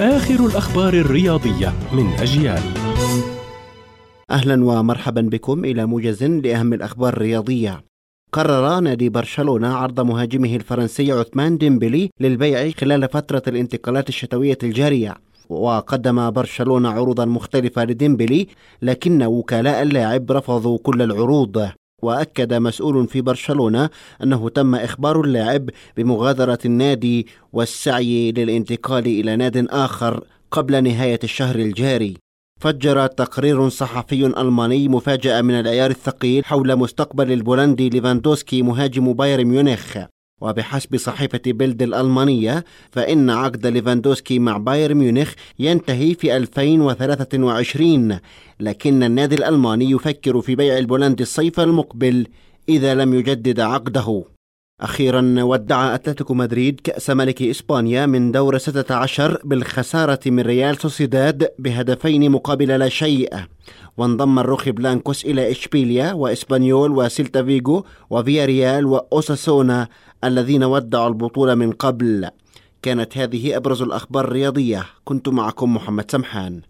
آخر الأخبار الرياضية من أجيال. أهلا ومرحبا بكم إلى موجز لأهم الأخبار الرياضية. قرر نادي برشلونة عرض مهاجمه الفرنسي عثمان ديمبلي للبيع خلال فترة الانتقالات الشتوية الجارية. وقدم برشلونة عروضا مختلفة لديمبلي لكن وكلاء اللاعب رفضوا كل العروض. وأكد مسؤول في برشلونة أنه تم إخبار اللاعب بمغادرة النادي والسعي للانتقال إلى ناد آخر قبل نهاية الشهر الجاري. فجر تقرير صحفي ألماني مفاجأة من العيار الثقيل حول مستقبل البولندي ليفاندوسكي مهاجم بايرن ميونخ. وبحسب صحيفة بيلد الألمانية فإن عقد ليفاندوسكي مع بايرن ميونخ ينتهي في 2023 لكن النادي الألماني يفكر في بيع البولندي الصيف المقبل إذا لم يجدد عقده. أخيرا ودع أتلتيكو مدريد كأس ملك إسبانيا من دور 16 بالخسارة من ريال سوسيداد بهدفين مقابل لا شيء. وانضم الروخي بلانكوس إلى إشبيليا وإسبانيول وسيلتا فيجو وفيا ريال وأوساسونا الذين ودعوا البطولة من قبل. كانت هذه أبرز الأخبار الرياضية. كنت معكم محمد سمحان.